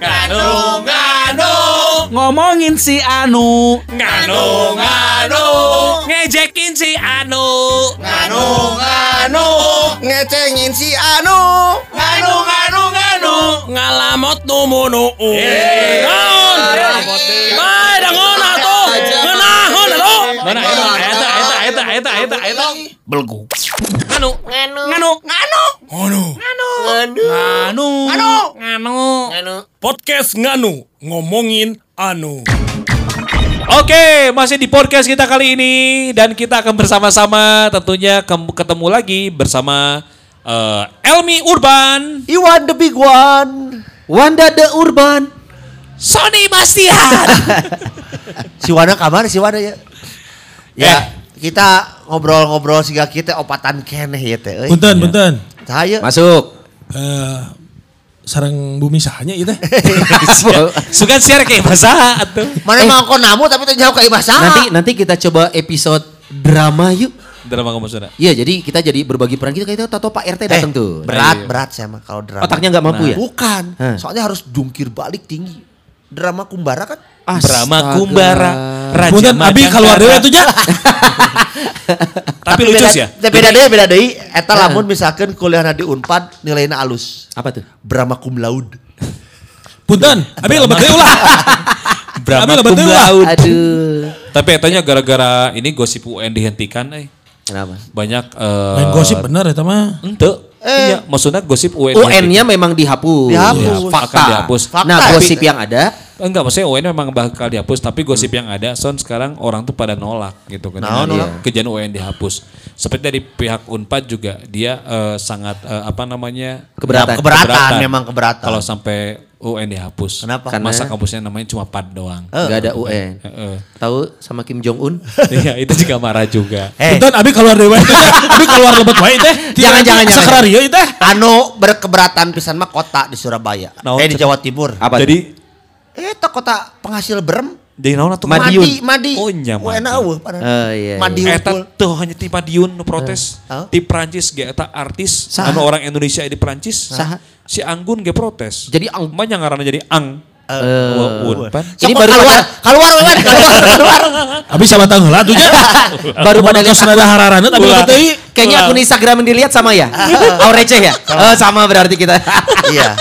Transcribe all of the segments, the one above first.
Nganu, nganu, Ngomongin si Anu. nganu, nganu, ngejekin si Anu, nganu, nganu, ngecengin si Anu. Nganu, nganu, nganu, ngalamot. Numunu. Naon? Bae dangon atuh. Ngeunahon atuh. Mana eta eta eta eta eta eta eta belgu. Nganu, nganu, nganu, nganu, nganu, nganu, nganu, nganu, podcast nganu ngomongin anu. Oke, masih di podcast kita kali ini dan kita akan bersama-sama tentunya ketemu lagi bersama eh, Elmi Urban, Iwan the big one Wanda the Urban. Sony Bastian. si Wana kamar si Wana ya ya kita ngobrol-ngobrol sehingga kita opatan keneh ya teh euy. Punten, punten. Cahaya Masuk. Eh, sarang bumi sahanya itu. Sugan share kayak bahasa atuh. mana mau kau namu tapi teh jauh ke ibasa Nanti nanti kita coba episode drama yuk. Dalam kamu sudah. Iya, jadi kita jadi berbagi peran kita kayak tato Pak RT datang tuh. berat berat saya mah kalau drama Otaknya nggak mampu ya? bukan Hah. soalnya harus jungkir balik tinggi drama kumbara kan Astaga. Kumbara, Raja Punten, abi keluar dewe tuh ya. Tapi lucu sih ya. beda, beda deh beda deh eta lamun misalkan kuliah di Unpad nilainya alus Apa tuh? Brahma cum laude Punten, abi lebat dewe ulah. Brahma Cum. Laude. Aduh. Tapi etanya gara-gara ini gosip UN dihentikan eh. Kenapa? Banyak eh Main gosip bener ya mah. Ente. Iya, maksudnya gosip UN. UN-nya memang dihapus. Dihapus. Akan Fakta. dihapus. Fakta. Nah, Tapi- gosip yang ada Enggak, maksudnya UN memang bakal dihapus, tapi gosip yang ada, son sekarang orang tuh pada nolak gitu kan. Nah, nolak. Kejadian UN dihapus. Seperti dari pihak Unpad juga dia eh, sangat eh, apa namanya Keberatan. keberatan, memang keberatan Kalau sampai UN dihapus. Kenapa? Karena- Masa kampusnya namanya cuma PAD doang. nggak ada UN. Heeh. Tahu sama Kim Jong Un? Iya, itu juga marah juga. Eh, Punten, abi keluar teh. Abi keluar lebat wae teh. Jangan, jangan, jangan. Sakrario itu teh. anu berkeberatan pisan mah kota di Surabaya Naon eh di? Jawa Timur Apa? Jadi eh itu kota penghasil berem jadi naon atuh? Madiun. Madi Madi Oh, nya, Madi. Eueuh padahal. Oh, iya, Madi Eta unggul. tuh hanya ti Madiun nu protes. Ti Prancis ge eta artis Saha? anu orang Indonesia di Prancis. Saha? Si Anggun ge protes. Jadi ang- Makanya ngaranna jadi Ang. Eh, Oh, Unpad. Ini baru keluar, keluar, keluar, keluar, keluar. Abi sama tanggal lah tuh ya. baru pada lihat rada hararana tapi. Kayaknya akun Instagram yang dilihat sama ya? Receh ya? Sama berarti kita. Iya.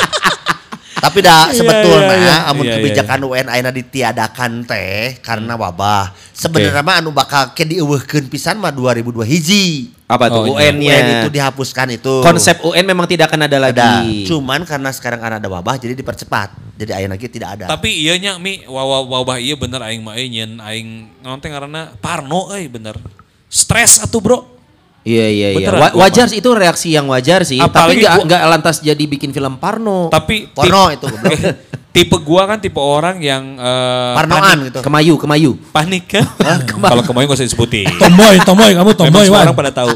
Tapi dah sebetulnya iya, iya. amun Iya, iya, kebijakan UN ayeuna ditiadakan teh karena wabah. Sebenarnya mah anu bakal ke dieuweuhkeun pisan mah 2002 hiji. Apa tuh Oh, iya. UN-nya? UN itu dihapuskan itu. Konsep UN memang tidak akan ada lagi. ada. Cuman karena sekarang kan ada wabah jadi dipercepat. Jadi ayeuna lagi tidak ada. Tapi iya nya mi wabah wabah iya bener aing mah euy nyen aing naon teh ngaranna parno euy bener. Stres atuh bro. Iya iya iya. Beneran, wajar sih itu reaksi yang wajar sih. Apalagi tapi nggak lantas jadi bikin film Parno. Tapi Porno tip- itu, tipe gua kan tipe orang yang eh, Parnoan panik, gitu. Kemayu kemayu. panik kan. Kalau kemarin gak usah disebutin. Tomboy, tomboy, kamu Memang tomboy semua wan. orang pada tahu.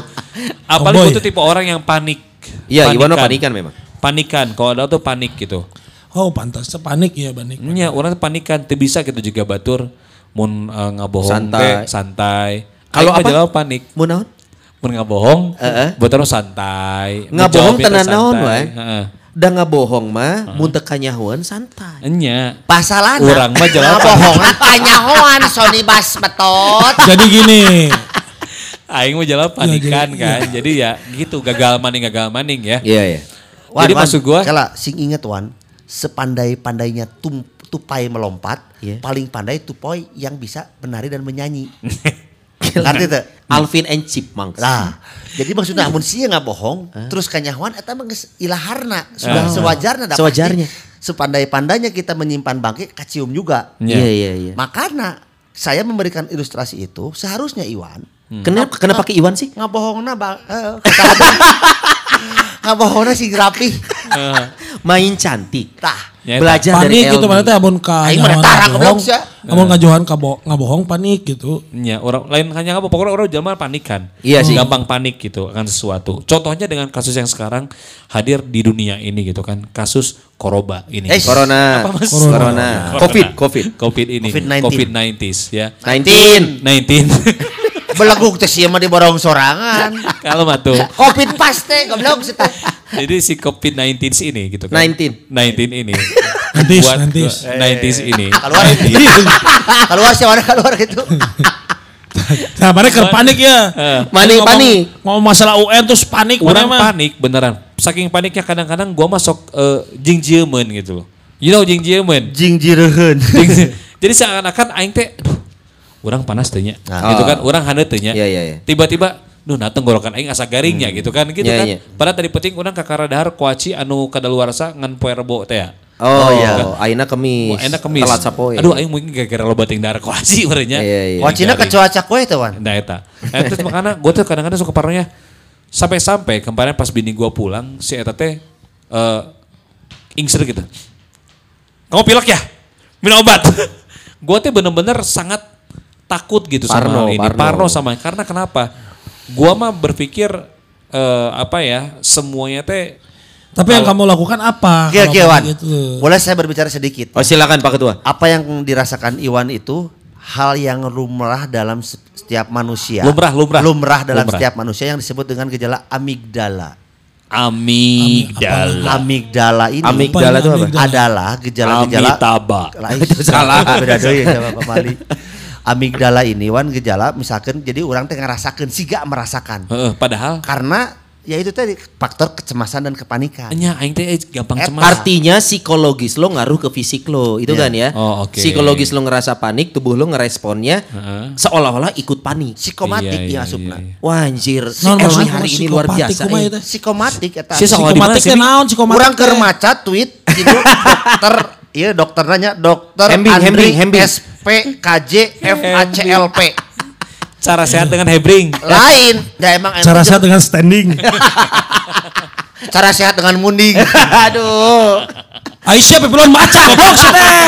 Apalagi tuh tipe orang yang panik. Iya, Iwan mah Panikan. memang. Panikan, kalau ada tuh panik gitu. Oh pantas panik ya banik. Nya orang panikan, tuh bisa gitu juga batur mun eh, ngabohong Santai. santai. Kalau apa? panik. Mau naon? Mun ngabohong, Heeh. batur santai. Ngabohong tenan naon wae. Heeh. Da ngabohong mah mun teu kanyahoan santai. Enya. Pasalana. Urang mah jawab bohongan kanyahoan Sony Bas betot. Jadi gini, Aing mau jawab panikan jadi- kan. Jadi ya gitu gagal maning gagal maning ya. Iya iya. Jadi maksud gua- Kala sing inget Wan, sepandai-pandainya tum, tupai melompat, Iya. paling pandai tupai yang bisa menari dan menyanyi. Ngerti teu? Alvin and Chipmunks. Nah, jadi maksudnya amun sia nggak bohong, terus kanyahoan eta mah geus ilaharna, sudah sewajarna da Sewajarnya. pasti Sepandai-pandainya kita menyimpan bangke kacium juga. Ya. Iya iya iya. Makanya saya memberikan ilustrasi itu seharusnya Iwan Kenapa kenapa pakai Iwan sih? ngabohongna bang eh, ngabohongna sing rapi Main cantik. tah Ya, Belajar panik dari gitu mana teh amun Aing kanyahoan mah tarang ngabohong. goblok, sia. Amun ngajohan kabo- ngabohong panik gitu. Ya, orang lain hanya apa pokoknya orang zaman panikan. Iya sih. Gampang panik gitu akan sesuatu. Contohnya dengan kasus yang sekarang hadir di dunia ini gitu kan. Kasus koroba ini. Eh, Corona. Apa, Mas? Corona. Corona. Covid, Covid. Covid ini. COVID-19. COVID-19 ya. 19. 19. Beleguk teh sia mah di borong sorangan. Kalau mah tuh. Covid pas teh goblok sih teh. Jadi si COVID-19 ini gitu kan. 19. 19 ini. Nantis, Buat nantis. 90s ini. Keluar keluar sih mana keluar gitu. Nah, mereka panik ya. Panik, Ngomong- panik. Ngomong masalah UN terus panik Orang mana mah. panik beneran. Saking paniknya kadang-kadang gua masuk uh, jing jiemen gitu loh. You know jing jiemen? Jing jireun. Jing- Jadi seakan-akan aing teh orang panas teh nya. Nah. Gitu kan, orang handeuh teh nya. Iya, iya, iya. Tiba-tiba duh nah tenggorokan aing asa garingnya gitu kan gitu Iya, kan. iya. Padahal tadi penting orang kakara dahar kuaci anu kadaluarsa ngan poe rebo teh ya. Oh, iya. Aina kemis. Wah, enak kemis. Telat sapoe. Aduh aing mungkin gara-gara lo bating dahar kuaci urangnya. Iya, iya. Wacina ke cuaca kue tuh wan. Nah eta. Nah, terus makanya gue tuh kadang-kadang suka parnonya sampai-sampai kemarin pas bini gue pulang si eta teh eh ingser gitu. Kamu pilek ya? Minum obat. gue tuh bener-bener sangat takut gitu sama Parno, hal ini. parno. Parno sama karena kenapa? Gue mah berpikir eh, apa ya semuanya teh Tapi yang kamu lakukan apa? Oke kalau oke Wan. begitu? Boleh saya berbicara sedikit. Oh, silakan Pak Ketua. Apa yang dirasakan Iwan itu hal yang lumrah dalam se- setiap manusia. Lumrah, lumrah. Lumrah dalam Lumrah. setiap manusia yang disebut dengan gejala amigdala. amigdala. Amigdala ini Amigdala itu apa? Amigdala. adalah gejala-gejala Amitaba. Salah beda deui sama Pak Mali. Amigdala ini wan gejala misalkan jadi orang teh ngerasakeun siga merasakan. Heeh, padahal Karena ya itu tadi faktor kecemasan dan kepanikan. nya aing teh gampang Eh, cemas. Artinya psikologis lo ngaruh ke fisik lo, itu Iya. kan ya? Oh, oke. Psikologis lo ngerasa panik, tubuh lo ngeresponnya Heeh. seolah-olah ikut panik. Psikomatik Iya, iya, ya asupna. iya, iya. Wah anjir, si hari ini luar biasa. eh. Psikomatik eta. Psikomatik teh naon psikomatik? Kurang teh? keur maca tweet itu dokter iya dokter nanya dokter Hembing, Andri hembing, hembing. SPKJ FACLP. Cara sehat dengan hebring. Lain, ya emang Cara sehat dengan standing. cara sehat dengan munding. Aduh. Aisyah pipilon maca goblok teh.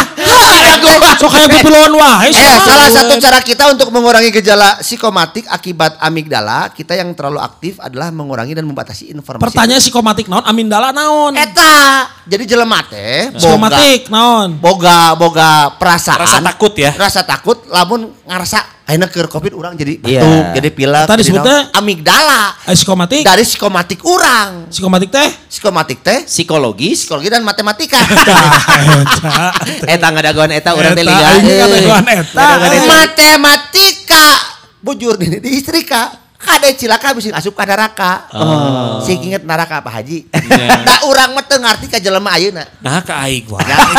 Sok kayak pipilon wah. Eh, salah satu cara kita untuk mengurangi gejala psikomatik akibat amigdala kita yang terlalu aktif adalah mengurangi dan membatasi informasi. Pertanyaan psikomatik naon amindala naon? Eta, jadi jelema teh Psikomatik naon? boga boga perasaan. Rasa takut ya? Rasa takut lamun ngarasa ayeuna keur covid urang jadi Iya. batuk, jadi pilek. Tadi disebutnya? naon. amigdala. Eh, psikomatik? Dari psikomatik urang. Psikomatik teh? Psikomatik teh Psikologis. psikologi dan matematika. Eta. Eta ngadaguan eta urang teh liga. Eh. eta. Matematika bujur ini di istri kak kade cilaka bisa asup ke neraka oh. si inget neraka Pak Haji Iya. tak urang mah teu ngarti ka jelema ayeuna Nah ke aing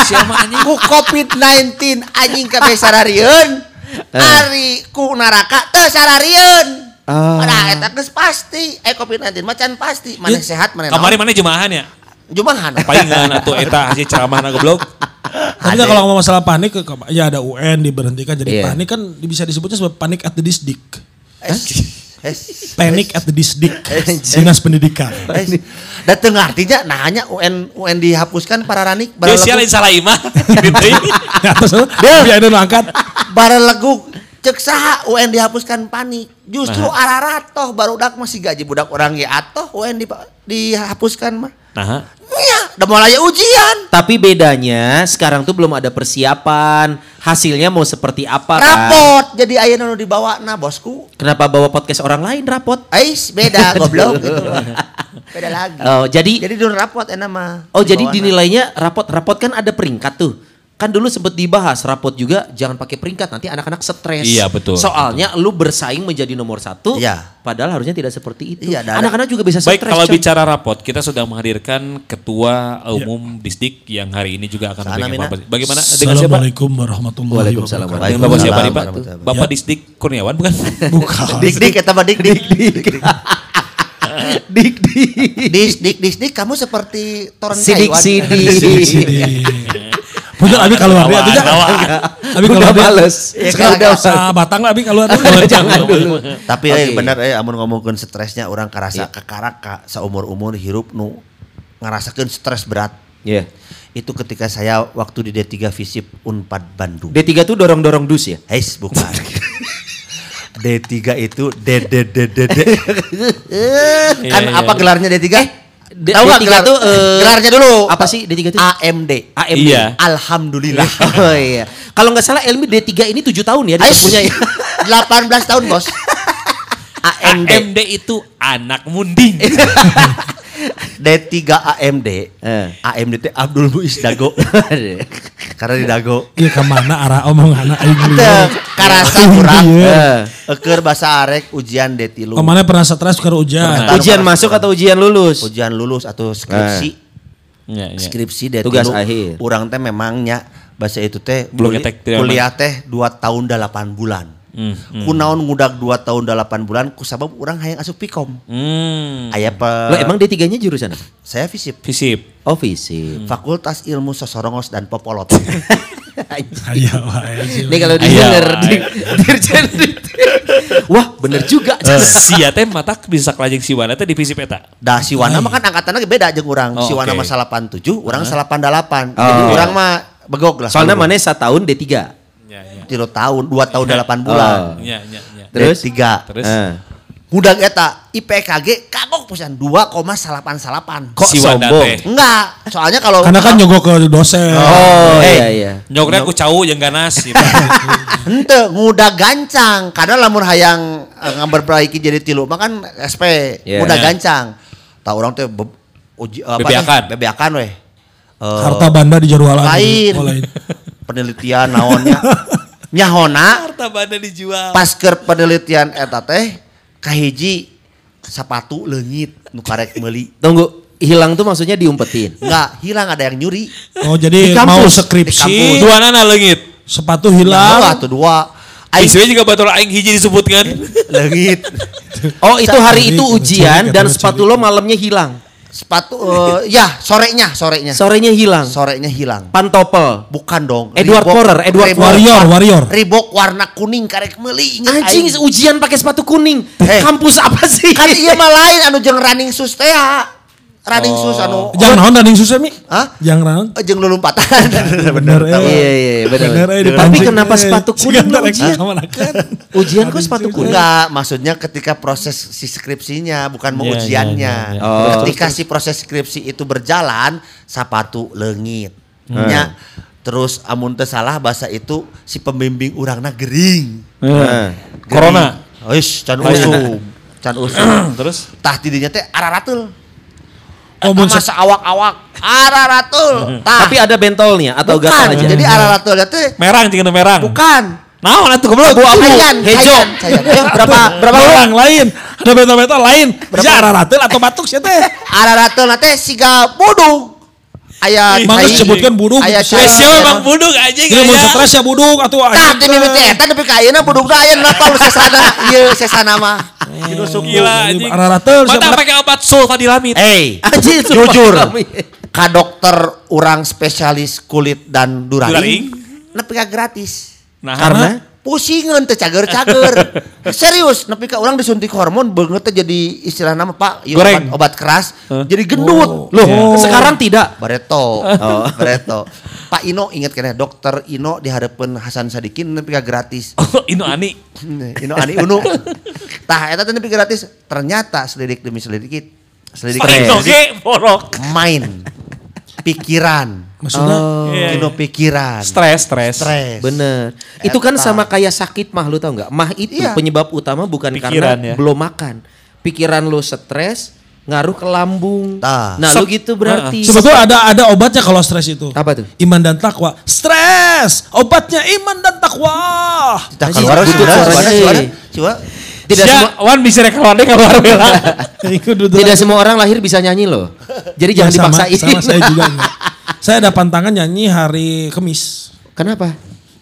Siapa anjing? ku COVID-19 anjing kabeh sararieun ari ku neraka teu sararieun Ah. Eta geus pasti eh COVID-19 macan pasti mana sehat mana Kemarin mana jemahan ya? jumahan Palingan atau eta hasil ceramah na goblok. Tapi kan kalau ngomong masalah panik, ya ada UN diberhentikan jadi Iya. panik kan bisa disebutnya sebagai panik at the disdik. Eh, eh, Panic at the disdik. Dinas pendidikan. eh. Dan teu ngartinya nah hanya UN UN dihapuskan para ranik Dia baralegu- sial salah imah. Ya terus biar ada angkat. Baralegu cek saha UN dihapuskan panik. Justru ararat toh baru dak masih gaji budak orang ya atoh UN di, dihapuskan mah. Nah, ya udah mulai ujian. Tapi bedanya sekarang tuh belum ada persiapan. Hasilnya mau seperti apa kan? rapot. Jadi ayeuna nu dibawa nah bosku. Kenapa bawa podcast orang lain rapot? Ais beda goblok. Gitu beda lagi. Oh, jadi jadi dulu rapot enak mah. Oh jadi nah. dinilainya rapot rapot kan ada peringkat tuh. Kan dulu sempat dibahas rapot juga jangan pakai peringkat nanti anak-anak stres. Iya, betul. Soalnya lu bersaing menjadi nomor satu. Iya. Padahal harusnya tidak seperti itu. Iya, Anak-anak juga bisa stres. baik kalau coy. bicara rapot, kita sudah menghadirkan ketua umum Disdik yang hari ini juga akan Sana, memberikan informasi. Bagaimana dengan siapa? Assalamualaikum warahmatullahi Waalaikumsalam. wabarakatuh. Dengan Bapak siapa nih Pak? Bapak Disdik Kurniawan bukan? Bukan. dik dik kata mah dik dik dik dik. dik dik dik dik kamu seperti toren Sidik kayuan. sidik. Sidik. Punya abi keluar dia tuh Abi Udah keluar dia. males. Sekarang Udah udah batang abi keluar. Jangan dulu. Tapi eh, bener eh amun ngomongkeun stresnya orang karasa kekarak ka saumur-umur hirup nu ngarasakeun stres berat. Iya. Itu ketika saya waktu di D3 Visip Unpad Bandung. D3 tuh dorong-dorong dus ya? Heis bukan. D3 itu D D D D D. kan Iya, apa iya. gelarnya D3? D- Tahu nggak D3 gelar, tuh, eh, gelarnya dulu. Apa sih D3 tuh? AMD. AMD. Iya. Alhamdulillah. Oh iya. Kalau nggak salah Elmi D3 ini 7 tahun ya punya ya. 18 tahun bos. AMD. AMD itu anak munding. D3 AMD. Eh. AMD teh Abdul Muiz Dago. Karena di Dago. Iya ke mana arah omongan aing karasa kurang. Iya. Eker bahasa arek ujian D3. Ke mana pernah stres ke ujian? Pernah. Ujian masuk atau ujian lulus? Ujian lulus atau skripsi. Ya, ya. Skripsi D3. Tugas akhir. Urang teh memangnya bahasa itu teh Belum kuliah teh 2 tahun 8 bulan. Hmm, Kunaon ngudag 2 tahun 8 bulan kusabab urang hayang asup Pikom. Hmm. Aya pe Lo emang D3-nya jurusan apa? saya fisip. Visip. Oh fisip. Fakultas Ilmu Sosorongos dan Popolot. Ayo. Ini kalau didengar dirjen Wah bener juga. Sia teh mata bisa kelajeng si Wana teh di Visip eta. Dah si Wana mah kan angkatannya beda jeung urang. Oh, si Wana mah 87, urang 88. Jadi urang mah begok lah. Soalnya mana setahun D3. Ya, ya. Tahun, 2 tahun 8 bulan. Ya, ya, ya. Terus? tiga. Terus Eh. Mudag eta IPKG kagok pisan 2,88. Kok si sombong? Enggak, soalnya kalau Karena kan nyogok ke dosen. Oh Eh. iya iya. Nyogna ku cau jeung ganas gitu. ente ngudag gancang karena lamun hayang eh, ngamberperbaiki jadi tilu mah kan SP Iya. ngudag Iya. gancang. Tah urang teh be- uji apa Bebeakan. teh? Bebeakan weh. Eh, Harta banda di jadwalan. lain. Penelitian naonnya. Nyahona Harta banda dijual. pas keur penelitian eta teh kahiji sepatu leungit nu karek meuli. Tunggu, hilang tuh maksudnya diumpetin. Enggak, hilang ada yang nyuri. Oh jadi Di kampus. mau skripsi. Dua nana leungit. sepatu Hilang hilang. tuh dua. Aing juga batul aing hiji disebutkan. leungit. Oh itu hari itu ujian dan sepatu lo malamnya hilang. Sepatu eh, ya sorenya, sorenya. Sorenya hilang. Sorenya hilang. Pantopel. Bukan dong. Edward Reebok- Porer, Edward Reebok Warrior, war- Warrior. Reebok warna kuning karek meuli Anjing aing. ujian pakai sepatu kuning. Eh. Kampus apa sih? Kan iya mah lain anu jeung running shoes teh Running shoes anu. Jangan naon running susah mi. Hah? Jangan naon. Eh, jeung lulumpatan. Bener eh. Iya iya. Bener, eh, Tapi kenapa sepatu kuning ujian? Ujian kok sepatu kuning? Enggak, maksudnya ketika proses si skripsinya bukan mau Iya, ujiannya. iya, iya. Oh. Ketika si proses skripsi itu berjalan, sepatu leungit. Hmm. Nya, terus amun teu salah bahasa itu si pembimbing urangna gering. Corona. Wis, can usum. Can usum. Terus Tah tidinya teh araratul. Oh, Eta mun mah se- awak-awak araratul. Tah. Tapi ada bentolnya atau bukan. gatal aja? Jadi araratulnya teh merang jeung merang. bukan. Naon atuh goblok gua. Cayan, Hejo. Eh, berapa berapa Orang lain. Ada beta-beta lain. Bisa araratel atau batuk sih teh. araratul teh siga budug. Aya Mangga cai- sebutkan budug. Aya gitu. cai- Wes siapa bang buduk anjing Ini mau stres ya buduk atau Tah teh mimiti eta nepi ka ayeuna budugna aya napa lu sesana ieu sesana mah. Kitu suku. Gila anjing. Mata pakai obat sulfadilamid. Eh, Anjing, jujur. Ka dokter orang spesialis kulit dan duraing. Nepi gratis. Nah, Karena Pusingan teh cager-cager. Serius, nepi ka urang disuntik hormon beungeut teh jadi istilah nama Pak, Goreng. obat, obat keras. Jadi gendut. loh Oh. sekarang tidak. Bareto. Bareto. Pak Ino ingat kena dokter Ino di hadapan Hasan Sadikin nepi ka gratis. Oh, Ino Ani. Ino ani unu. Tah eta teh nepi gratis. Ternyata selidik demi selidik selidik borok. main pikiran. Maksudnya Iya, Ino iya. pikiran. Stres, stres. Stres. Bener. Itu kan Eta. sama kayak sakit mah lu tau nggak? Mah itu Iya. penyebab utama bukan Pikiran, karena ya. belum makan. Pikiran lu stres ngaruh ke lambung. Tah. Nah, lu gitu berarti. sebetulnya ada ada obatnya kalau stres itu. Apa tuh? Iman dan takwa. Stres. Obatnya iman dan takwa. Kita keluar suara, suara, coba. Tidak Sia, semua Wan bisa keluar deh keluar bela. Tidak semua orang lahir bisa nyanyi loh. Jadi jangan Ya, sama, dipaksain. Sama saya juga enggak. Saya ada pantangan nyanyi hari Kamis. Kenapa?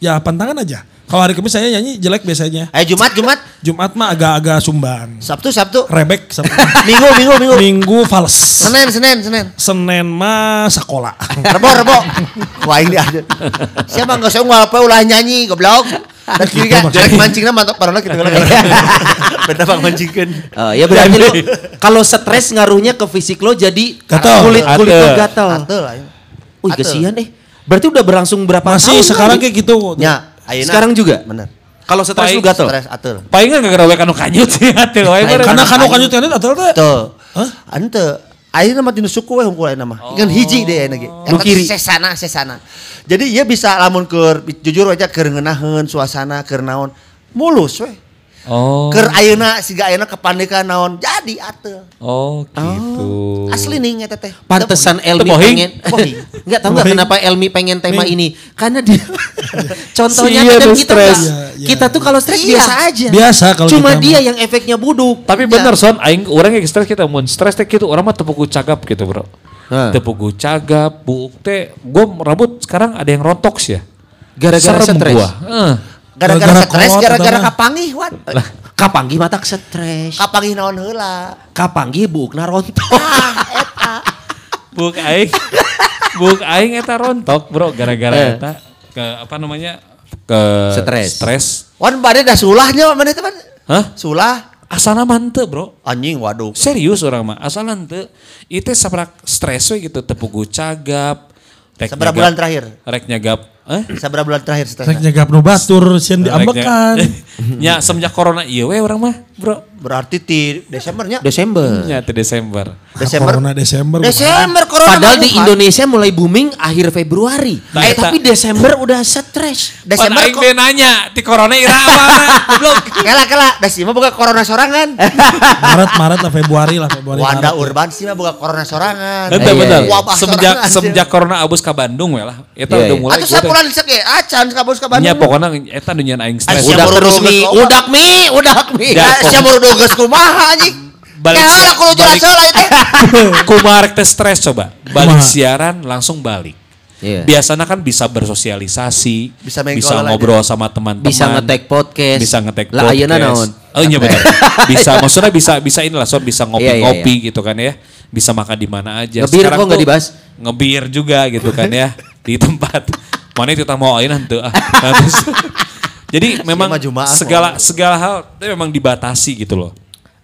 Ya pantangan aja. Kalau hari Kamis saya nyanyi jelek biasanya. Ayo Jumat, Jumat. Jumat mah agak-agak sumbang. Sabtu, Sabtu. Rebek Sabtu. Minggu, Minggu, Minggu. Minggu fals. Senin, Senin, Senin. Senin mah sekolah. Rebo, Rebo. Wah ini ada. Siapa nggak saya ngapa ulah nyanyi goblok. Dan kiri kan jelek mancingnya mantap parona gitu. Beda bang mancingkan. Oh, ya berarti lu kalau stres ngaruhnya ke fisik lo jadi kulit kulit lo Gatal. gatal. Ayo. Wih Atel. kesian eh. Berarti udah berlangsung berapa Masih tahun? sekarang kayak gitu. Ayeuna. Sekarang juga? Bener. Kalau stres lu Baik, gatal. Stres atel. Palingan gak gara anu kanyut sih lo. Karena kanu kanjut kanjut atau teh. Tuh. Hah? Ante. Ayeuna mah tinu suku we hungkul ayeuna mah. Ngan hiji deh ayeuna ge. Nu kiri. Sesana, sesana. Jadi ieu bisa lamun keur jujur aja keur ngeunaheun suasana keur naon mulus we. Oh. Ker ayeuna siga ayeuna kepandekan naon jadi atuh. Oh gitu. Asli nih eta teh. Pantesan Elmi Tebohing. pengen Tebohing. Enggak tahu enggak kenapa Elmi pengen tema ini? Karena dia contohnya Sia, kadang lu kita stres. nggak- Iya, iya. kita tuh kalau stres Iya. biasa aja. Biasa kalau Cuma kita dia mah. yang efeknya buduk. Tapi bener son, aing orang yang stres kita mun stres teh gitu, orang mah tepuku cagap gitu bro. Hah. Tepuku cagap, buuk teh, gue rambut sekarang ada yang rontok sih ya. Gara-gara stres. gua. Eh. Gara-gara stres, gara-gara kapangih wat. Kapanggi matak stres. Kapangih naon heula. Kapanggi buukna rontok. Ah, eta. Buuk aing, buuk aing eta rontok bro, gara-gara Eh. eta ke apa namanya ke Stres. stres. Wan bade dah sulahnya mana teman? Hah? Sulah. Asana mante bro. Anjing waduh. Serius orang mah, asal ente itu sabrak stres gitu, tepuku cagap. rek Seberapa bulan terakhir? Rek nyagap, eh? Seberapa bulan terakhir Rek stresnya? nyegap nu batur sieun diambekan. Ya semenjak corona iya we orang mah, bro. Berarti di Desembernya. Desember. Ya di Desember. Desember. Corona Desember. Desember corona. Padahal di bukan. Indonesia mulai booming akhir Februari. Nah, eh, tapi Desember udah stres. Desember aing kok. be nanya, di corona ira apa? Goblok. Kela kela, sih mah buka corona sorangan. Maret Maret lah Februari lah Februari. Wanda Maret. Urban sih mah buka corona sorangan. Ente Iya, bener. iya. Wabah Semenjak sih. semenjak corona abus ke Bandung we lah. Eta Iya, udah iya. mulai Atau gua teh- sapulan disek ya, acan kabus ka Bandung. Nya pokoknya eta nyeun aing stres. Udah terus mi, udah mi, udah mi. Ya, Ya, baru doges kumaha anjing. Balik- Ya lah kudu jelas balik-. Kumarek teh stres coba. Balik Kumaha? siaran langsung balik. Iya. Biasanya kan bisa bersosialisasi, Bisa bisa goal aja. ngobrol sama teman-teman, Bisa ngetek podcast. bisa ngetek Lah ayeuna naon? Oh iya benar. bisa maksudnya bisa bisa inilah so bisa Iya, ngopi-ngopi gitu kan ya. Bisa makan di mana aja. Ngebir Sekarang kok nggak dibahas? Ngebir juga gitu kan ya di tempat. Mana itu mau ayeuna henteu ah. Jadi memang segala segala hal itu memang dibatasi gitu loh.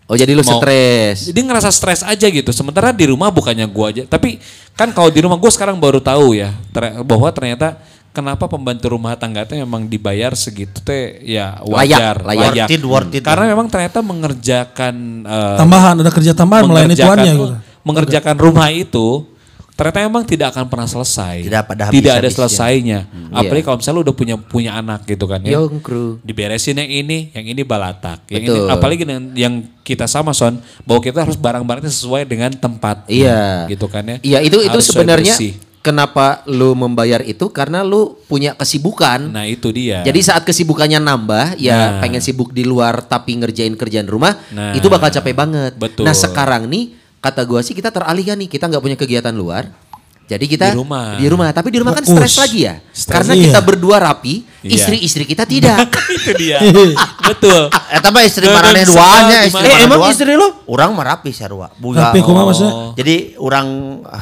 Oh jadi lu Mau- stres. Jadi ngerasa stres aja gitu. Sementara di rumah bukannya gua aja. Tapi kan kalau di rumah gue sekarang baru tahu ya ter- bahwa ternyata kenapa pembantu rumah tangga itu memang dibayar segitu teh ya wajar, Layak, Worth layak. it, worth it. Karena memang ternyata mengerjakan eh, Tambahan ada kerja tambahan melayani tuannya gitu. mengerjakan rumah itu ternyata memang tidak akan pernah selesai. Tidak pada Tidak ada selesainya. Apalagi Iya. kalau misalnya lu udah punya punya anak gitu kan ya. Yo, kru. Diberesin yang ini, yang ini balatak. Yang ini apalagi dengan yang kita sama Son, bahwa kita harus barang-barangnya sesuai dengan tempat. Iya. Gitu kan ya. Iya itu itu Harus sebenarnya kenapa lu membayar itu karena lu punya kesibukan. Nah, itu dia. Jadi saat kesibukannya nambah, ya Nah. pengen sibuk di luar tapi ngerjain kerjaan rumah, Nah. itu bakal capek banget. Betul. Nah sekarang nih, kata gua sih kita teralihkan nih, kita nggak punya kegiatan luar. Jadi kita Di rumah. di rumah. Tapi di rumah kan stres lagi ya. Stres. Karena Iya. kita berdua rapi, Iya. istri-istri kita tidak. itu dia. Betul. Eta mah istri marane dan duanya, istri eh emang dua. istri lu? Urang mah rapi sarua. Buga. Rapi kumaha maksudnya? Jadi urang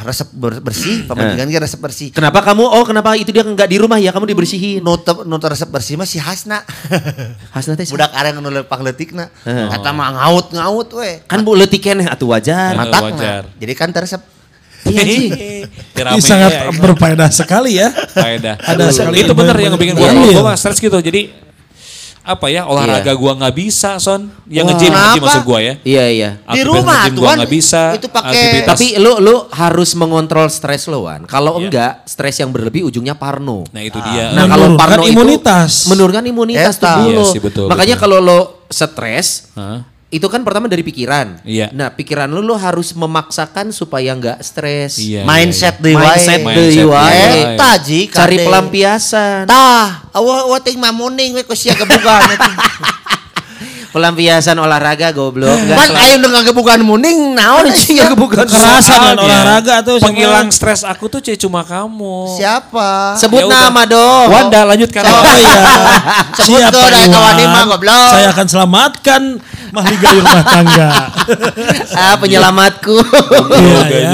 resep ber- bersih, pamajikan ge resep bersih. Kenapa kamu? Oh kenapa itu dia nggak di rumah ya? Kamu dibersihin. Nu teu resep bersih mah si Hasna. Hasna teh Budak areng nu lepang leutikna. Heeh. Eta mah ngaut-ngaut we. kan bu letiken atuh wajar. Mat- Matakna. wajar. Jadi kan teu resep. Iya sih. Ini sangat ya, berfaedah sekali ya. faedah. Ada sekali itu benar yang bikin gua Iya. gua mah stres gitu. Jadi apa ya olahraga gua nggak bisa son yang nge-gym Kenapa? maksud gua ya Iya iya. Di rumah tuh, gua nggak bisa Itu pakai- Tapi lu lu harus mengontrol stres lo Wan. Kalau Iya. enggak, stres yang berlebih ujungnya parno. nah itu dia Nah, kalau Menurunkan parno imunitas. itu menurunkan imunitas dulu. Iya sih, betul, Makanya kalau lo stres, Hah? Itu kan pertama dari pikiran. Iya. Nah, pikiran lu lo harus memaksakan supaya enggak stres. Iya, Mindset iya, deui wae. Mindset Mindset deui deui wae. wae. Eta ji Cari pelampiasan. Tah, awa awa ting mamuning we ku sia gebugan. Pelampiasan olahraga goblok. Selalu- ayo dengan gebugan muning naon sih ya gebugan Kekerasan dan Soalnya, olahraga tuh. penghilang stres aku tuh cuma kamu Siapa? Sebut Ya udah. nama dong. Wanda lanjutkan Oh, Oh iya. Sebut Siapa ke dari kawan? Ima, goblok. Saya akan selamatkan mahligai rumah tangga. ah penyelamatku. Iya ya.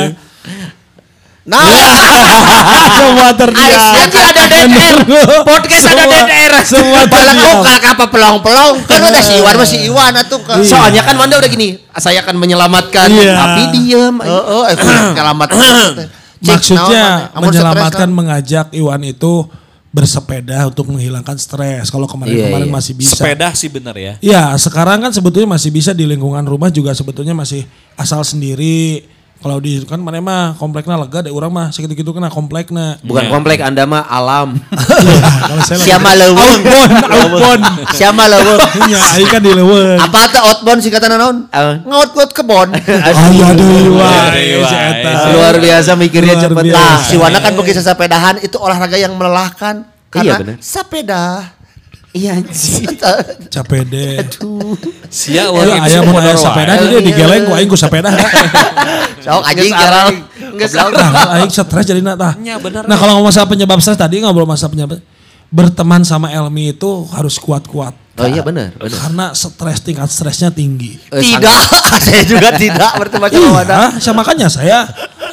Nah, Semua terdiam. Nanti ada DDR. Podcast ada DDR. Semua terdiam. kok apa pelong-pelong kan udah si Iwan masih Iwan atuh kan. Iya. Soalnya kan Wanda udah gini, saya akan menyelamatkan, Iya. tapi diem. Heeh, eh kelamat. Maksudnya menyelamatkan mengajak Iwan itu bersepeda untuk menghilangkan stres. Kalau kemarin-kemarin Iya, iya. masih bisa. sepeda sih bener ya Ya, sekarang kan sebetulnya masih bisa di lingkungan rumah juga sebetulnya masih asal sendiri Kalau di kan mana mah kompleknya lega deh orang mah segitu-gitu kena kompleknya. Bukan Iya. komplek Anda mah alam. Iya, Siapa leuweung? Outbound, outbound. Siapa leuweung? Iya, aing kan di leuweung. Apa teh outbound singkatan naon? Apa? Ngaut-ngaut kebon. Ayo deh, wah. Iya, si iya. eta. Luar biasa mikirnya Luar cepet. biasa. Nah, si Wana kan begitu sepedahan itu olahraga yang melelahkan. Karena Iya, bener. sepeda. Iya anjing. Capek deh. Sia Ayo, orang ayah mau ayah sepeda jadi digeleng ku aing ku sepeda. Sok anjing Nggak jarang. Nggak salah. Nah, aing stres jadi nah. Nya, bener. Nah, kalau ngomong masalah penyebab stres tadi ngobrol masalah penyebab berteman sama Elmi itu harus kuat-kuat. Oh iya benar, benar. Karena stres tingkat stresnya tinggi. Eh, Tidak, saya juga tidak berteman sama Wana. Iya, saya makanya saya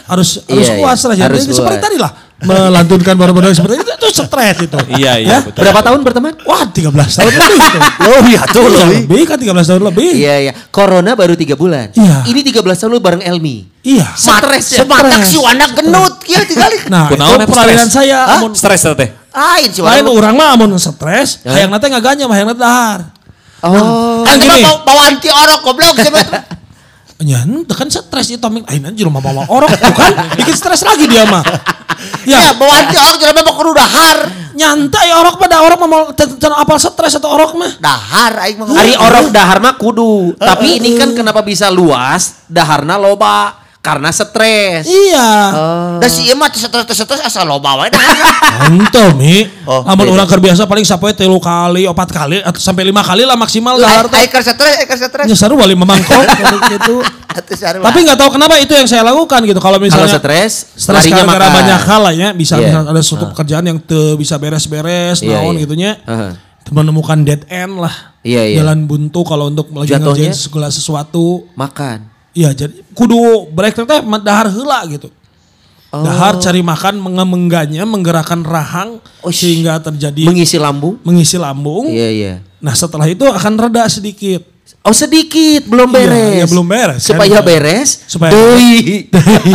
harus harus Iya, kuat iya. Jadi seperti tadi lah melantunkan baru-baru seperti itu itu stres itu. Iya, iya, Ya? betul. Berapa tahun berteman? Wah, 13 tahun lebih itu. Lebih atuh Iya, lebih. lebih kan 13 tahun lebih. Iya iya. Corona baru tiga bulan. Iya. Ini 13 tahun lu bareng Elmi. Iya. Stres ya. Sematak si Wana genut kieu tinggali. Nah, Kunaon itu peralihan saya Hah? amun Stres eta teh. Lain si lain orang mah amun stres, hayang nate ngaganya, hayang nate dahar. Oh. Kan Kan gini. bawa bawaan ti orok goblok? Ya, ente kan stres itu amin ain anjir mah bawa orang tuh kan bikin stres lagi dia mah. Ya, Ya, bawaan ti orok jelema mah kudu dahar. nyantai orok pada mah mau apal stres atau orok mah. Dahar. Hari orok dahar mah kudu. Tapi ini kan kenapa bisa luas? Daharna loba karena stres. Iya. Da si ieu mah stres-stres asal loba wae dahar. Ente mi. Oh, Amun beda. orang kerbiasa paling sampai telu kali, opat kali, atau sampai lima kali lah maksimal tuh. Aing keur stres, keur stres. Ya seru balik memangkok gitu. Tapi nggak tahu kenapa itu yang saya lakukan gitu. Kalau Kalau misalnya stres, stres gara-gara makan. banyak hal lah ya, bisa Iya. misalnya ada suatu pekerjaan yang te, bisa beres-beres, Iya, naon iya. gitunya. Heeh. Menemukan dead end lah. Iya, iya. Jalan buntu kalau untuk lagi ngerjain segala sesuatu. Makan. Iya, jadi kudu break teh dahar heula gitu. Oh. Dahar cari makan mengemengganya, menggerakkan rahang Oh, sehingga terjadi Mengisi lambung. mengisi lambung. Iya iya. Nah, setelah itu akan reda sedikit. Oh sedikit belum Iya, beres. iya, belum beres, kan? Supaya beres. Supaya- Deui.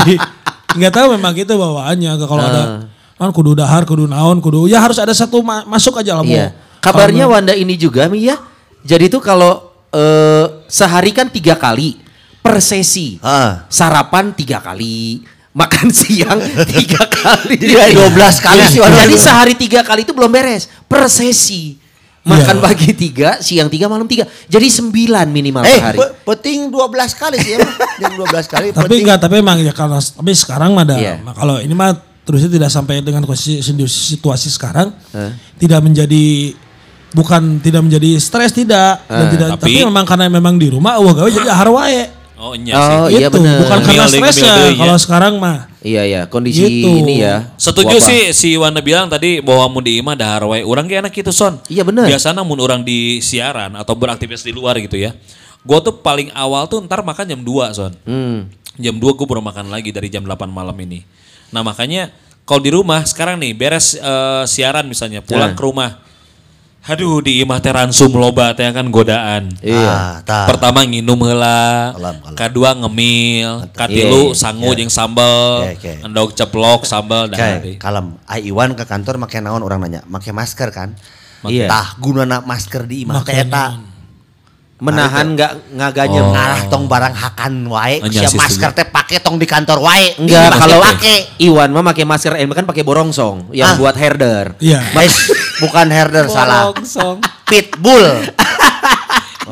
Nggak tahu memang gitu bawaannya kalau ada Ah. kan kudu dahar, kudu naon, kudu ya harus ada satu ma- masuk aja lah. Iya. Kabarnya Wanda ini juga ya. Jadi tuh kalau eh, sehari kan tiga kali per sesi. Ah. Sarapan tiga kali. Makan siang tiga kali. Jadi 12 kali sih. Jadi sehari tiga kali itu belum beres. Per sesi. Makan Iya. pagi tiga, siang tiga, malam tiga. Jadi sembilan minimal Eh, per hari. pe- peting 12 kali sih emang. Yang 12 kali tapi peting. enggak tapi emang ya kalau tapi sekarang mah ada Iya. nah, kalau ini mah terusnya tidak sampai dengan kondisi situasi sekarang Hah? tidak menjadi bukan tidak menjadi stres tidak dan Eh, tidak tapi- tapi, memang karena memang di rumah wah gawe jadi dahar wae Oh iya Oh, sih. iya itu bener. bukan karena stresnya kalau ya. sekarang mah Iya ya, kondisi Gitu. ini ya. Setuju wabah. sih si Wanda bilang tadi bahwa mun di imah dahar wae. Urang ge enak gitu son. Iya, bener. Biasanya mun orang di siaran atau beraktivitas di luar gitu ya. Gue tuh paling awal tuh ntar makan jam 2 son. Hmm. Jam 2 gue baru makan lagi dari jam 8 malam ini. Nah makanya kalau di rumah sekarang nih beres eh, siaran misalnya pulang Nah. ke rumah. Aduh di imah teh ransum loba teh kan godaan. Iya. Ah. Pertama nginum heula, kedua ngemil, Iya, katilu iya, sangu iya. jeung sambal, Oke, oke. endog ceplok sambal Kayak deh. kalem. Ai Iwan ke kantor make naon orang nanya, make masker kan? Iya. Tah gunana masker di imah teh eta. Menahan nggak ngaganya. Oh. Ngarah tong barang hakan wae, Anya sia sih masker teh pake tong di kantor wae. Enggak, kalau pake. Iwan mah pakai masker Elmi kan pakai borongsong yang Ah. buat herder. iya Eh, bukan herder salah.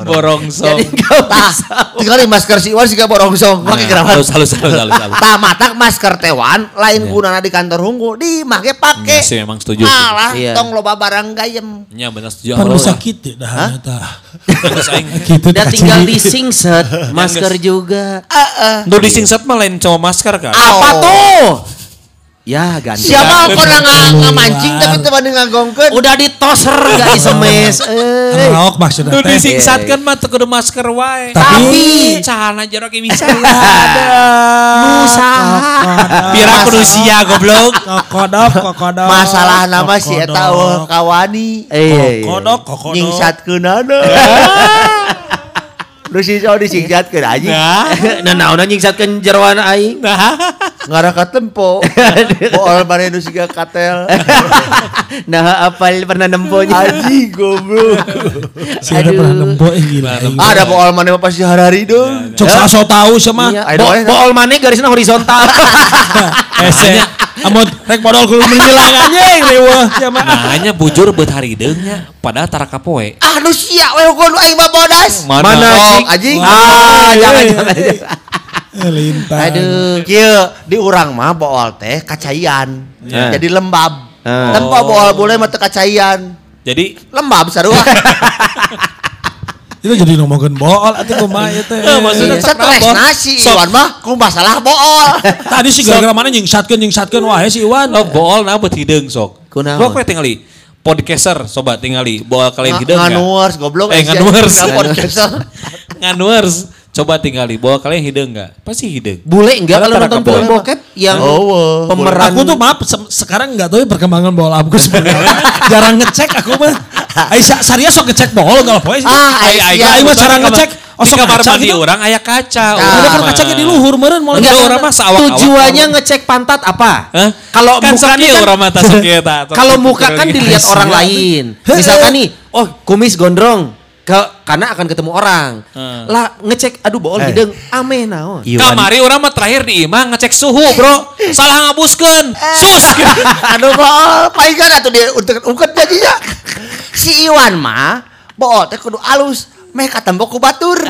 Borongsong. Borongsong. Tah, tinggal masker si Iwan sih borongsong. Make gerawan. Halus halus halus halus. halus. Tah matak masker tewan lain gunana di kantor hunggu di make pake. Iya sih, memang setuju, Malah. Iya. tong loba barang gayem. Nya benar setuju. kan halus. sakit ya gitu Dan tah, tinggal di singset masker juga. Nu di singset mah lain cowok masker kan. Apa Oh. tuh? Ya ganti. Siapa Bener. pernah nga- ngamancing tapi teman ngagongkeun. Udah ditoser gak disemes. Eh. Raok maksudnya teh. disingkat kan mah teu kudu masker wae. Tapi- cahana jorok ge bisa. Nusa. Pira kudu sia goblok. kokodok kokodok Masalah nama si eta eueuh kawani. Eh, iya, iya. kokodok kokodok Nyingsatkeunana. Nu si so disingkatkeun anjing. Nah, naon nyingsatkeun jeroan aing. Ngarah ka tempo. Bool mana nu siga katel. nah, apal pernah nemponya. Anjing goblok. Ada pernah nempo eh gila. Ada bool mana mah pasti harari dong. Cok so tahu sama. Iya. Ayo, Bo ayo. bool maneh garisna horizontal. Ese. Amun rek modal kudu menilang anjing leuweuh sama. Nah, hanya bujur buat hari deungnya padahal tara kapoe. Ah nu sia we hukum aing mah bodas. Mana? Mana Oh, anjing. Ah, jangan jangan. Eh, Lintang. Aduh. Kieu di urang mah bool teh kacaian. Ya. Jadi lembab. Ah. Tanpa bool boleh mah teu kacaian. Jadi Lembab sarua. Itu jadi ngomongin bool atuh kumaha. Eh, maksudnya Iya, Stres nasi Iwan mah ku masalah bool. Tadi sih gara-gara mana nyingsatkeun nyingsatkeun wae si Iwan. oh bool na buat hideung sok. Kunaon? Gua kue tinggali podcaster sobat tinggali bool kalian hideung? Nganuers goblok. Eh, nganuers. Podcaster. Nganuers. Coba tinggali bool kalian hideung enggak? Pasti hideung. Bule enggak kalau nonton film bokep yang Oh, pemeran Aku tuh maaf se- sekarang nggak tahu ya perkembangan bola aku sebenarnya jarang ngecek aku mah. Ai sa- Saria sok ngecek bola kalau poe sih. Ah, Ai ai Aisyah. Aing mah cara ngecek, oh, di sok kamar kaca mandi gitu. orang aya kaca. Nah. urang Ada kan kacanya di luhur meureun mau Enggak, ngecek. orang mah seawak-awak. Tujuannya ngecek pantat apa? Hah? Kalau kan muka kan orang mata ta. kalau muka kan dilihat Iya. orang lain. Misalkan nih, oh kumis gondrong, ke karena akan ketemu orang. Hmm. Lah ngecek, aduh bool Eh. hidung, ameh naon. Iwan. Kamari orang mah terakhir di imah ngecek suhu, Bro. Salah ngabuskeun. Sus. Aduh bool, palingan atuh dia untuk uket jadinya. Si Iwan mah bool teh kudu alus. Meh katembok ku batur.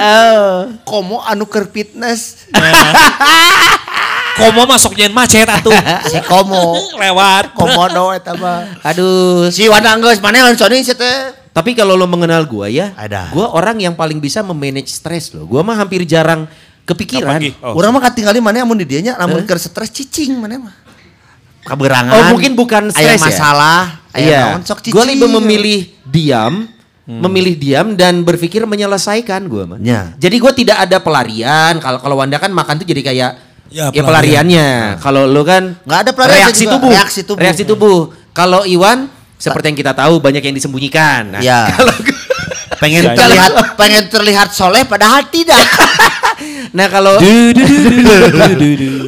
Komo anu keur fitness. Komo masuk nyen macet atuh. Si Komo. Lewat. Komodo eta mah. Aduh, Si Iwan lawan Sony sih teh. Tapi kalau lo mengenal gua ya, Ada. gua orang yang paling bisa memanage stres loh. Gua mah hampir jarang kepikiran. Oh, Urang mah katinggali mana amun di dieu nya lamun keur stres cicing mana mah. Kaberangan. Oh, mungkin bukan stres ya? masalah. Aya Iya. naon sok cicing. Gua lebih memilih diam, memilih diam dan berpikir menyelesaikan gua mah. Ya. Jadi gua tidak ada pelarian. Kalau kalau Wanda kan makan tuh jadi kayak Ya, ya, pelarian. pelariannya. Kalau lu kan Nggak ada pelarian reaksi juga. tubuh. Reaksi tubuh. Reaksi tubuh. Kalau Iwan seperti yang kita tahu banyak yang disembunyikan. Nah, Ya. kalau pengen terlihat pengen terlihat soleh padahal tidak. Nah kalau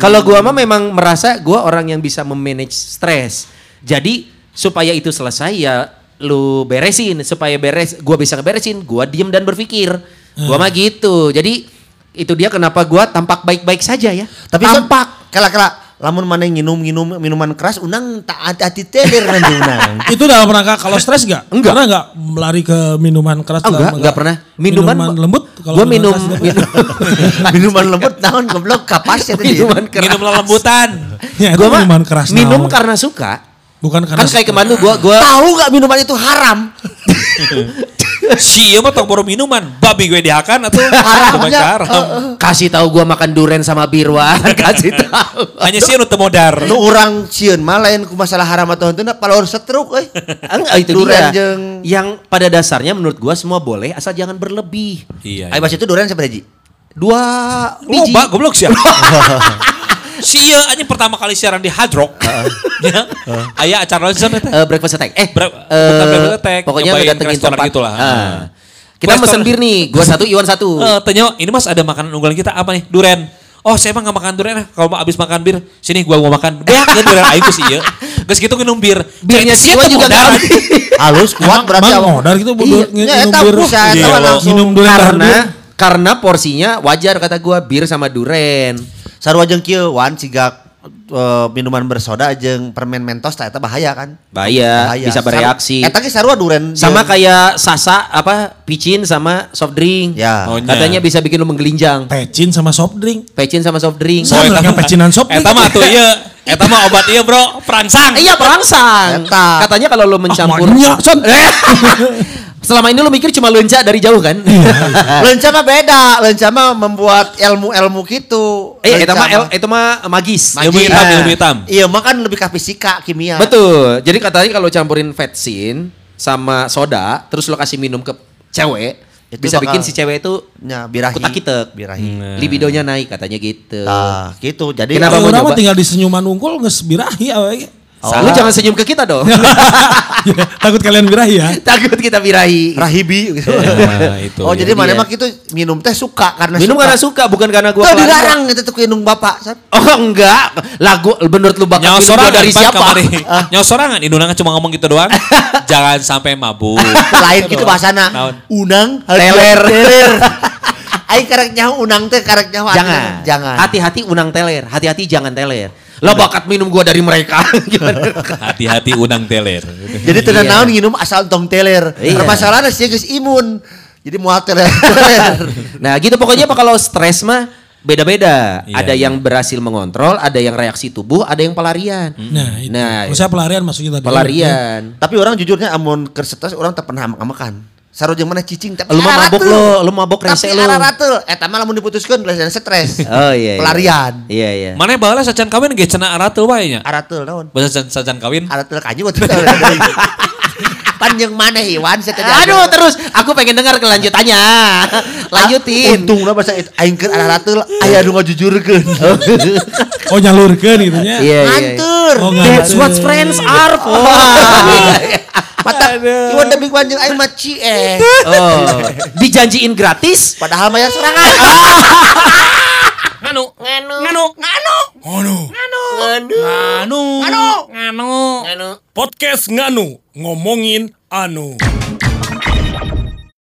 kalau gua mah memang merasa gua orang yang bisa memanage stres. Jadi supaya itu selesai ya lu beresin supaya beres gua bisa ngeberesin gua diem dan berpikir gua mah gitu jadi itu dia kenapa gua tampak baik-baik saja ya Tapi tampak kala kala lamun mana nginum nginum minuman keras unang tak hati-hati teler nanti unang. Itu dalam rangka kalau stres enggak? Enggak. Pernah enggak melari ke minuman keras? Oh, enggak, rangka- enggak pernah. Minuman, lembut? Kalau gua minuman minum minum, minuman lembut naon goblok kapas ya minuman keras. Minum lelembutan. Ya, Gua mah minuman keras. minum naon. karena suka. Bukan karena Kan kayak kemarin gua gua Tahu nggak minuman itu haram? Si ieu mah tong minuman. Babi gue dihakan atuh. Haramnya, haram. kasih tahu gua makan duren sama birwan, kasih tahu. Hanya sih nu teu modar. Nu urang sieun mah lain ku masalah haram atau henteu palor setruk euy. Enggak itu Duren jeung- Yang pada dasarnya menurut gua semua boleh asal jangan berlebih. Iya. Ayo bahas itu durian siapa Ji? Dua biji. Loba goblok sih. Si ieu anjing pertama kali siaran di Hard Rock. Ya. Aya acara lain sana teh. Eh, breakfast attack. Eh, Bre- eh, bukan breakfast attack, Pokoknya restoran tempat. gitulah. Ah. Kita mesen bir nih, gua satu, Iwan satu. Eh, tanya, ini mas ada makanan unggulan kita apa nih? Duren. Oh saya emang gak makan durian ah. Kalau mau abis makan bir, sini gua mau makan. Beak kan durian aing tuh sih ya. Geus gitu minum bir. Birnya Cek, si Iwan siapa juga ngerti. Halus kuat berarti Mang awak. modal gitu bu- Iya, ya, minum bir. buset, Iya, mah. Minum durian karena karena porsinya wajar kata gua bir sama duren. Sarua jeung kieu wan siga eh, minuman bersoda jeung permen mentos tak eta bahaya kan? Bahaya, bisa bereaksi. Eta ge sarua duren. Sama kayak sasa apa picin sama soft drink. Ya. Oh, nya. Katanya bisa bikin lu menggelinjang. Pecin sama soft drink. Pecin sama soft drink. Sama eta yang mah- pecinan sop Eta mah tuh iya. Eta mah obat iya bro. Perangsang. Iya perangsang. Eta. Katanya kalau lu mencampur. Son. Selama ini lu mikir cuma lenca dari jauh kan? Lenca mah beda. Lenca mah membuat ilmu-ilmu gitu. eh, itu mah itu mah magis. Magis. Ilmu hitam, Ah. ilmu hitam. Iya, mah kan lebih ke fisika, kimia. Betul. Jadi katanya kalau campurin vetsin sama soda, terus lo kasih minum ke cewek, Itu bisa bakal- bikin si cewek itu Ya, birahi. kutak-kitek. Birahi. Libidonya naik katanya gitu. Nah, gitu. Jadi Kenapa mau nyoba? tinggal di senyuman unggul nges birahi awe. Lu jangan senyum ke kita dong. Ya, Takut kalian birahi ya. Takut kita birahi. Rahibi gitu. Nah, itu. Oh, ya. jadi mana mah gitu minum teh suka karena Minum suka. karena suka, bukan karena gua Tuh dilarang gitu tuh minum bapak. Oh enggak, lagu menurut lu Nyawa minum gua sorangan dari siapa? kamari. Nyawa sorangan Indunangan cuma ngomong gitu doang. Jangan sampai mabuk. Lain gitu bahasana. Naon? Unang Teler. teler. Aing karek nyaho unang teh karek nyaho Jangan. jangan. Hati-hati unang teler, hati-hati jangan teler. Lo bakat minum gua dari mereka. Hati-hati unang teler. Jadi tidak Iya. naon nginum asal tong teler. Iya. Permasalahannya sih geus imun. Jadi mual teler. nah gitu pokoknya apa kalau stres mah beda-beda. Iya, ada iya. yang berhasil mengontrol, ada yang reaksi tubuh, ada yang pelarian. Nah, itu. Nah, saya pelarian maksudnya tadi. pelarian. Tapi orang jujurnya amun keur stres orang tak pernah makan. Sarojeng mana cicing tapi Lu mabok lo, lu mabok rese Tapi lu. arah tuh. Eta mah lamun diputuskeun geus stres. Oh iya. iya. Pelarian. Iya iya. Mana balas sacan kawin ge cenah aratul wae nya. Aratul naon? Bahasa sacan, sacan kawin. Aratul kaji waktu Panjang mana hewan saya. Aduh terus aku pengen dengar kelanjutannya. Lanjutin. Untung lah bahasa aing keur aratul aya nu ngajujurkeun. Oh nyalurkan gitu nya. Iya iya. Ngantur. Oh, That's ngantur. what friends are for. Mata iwan demi panjang aing mah cie. Oh, dijanjiin gratis. Padahal mah ya sorangan. Nganu. Nganu. Nganu. Nganu. Ngono. Nganu. Nganu. Nganu. Nganu. Podcast Nganu ngomongin anu.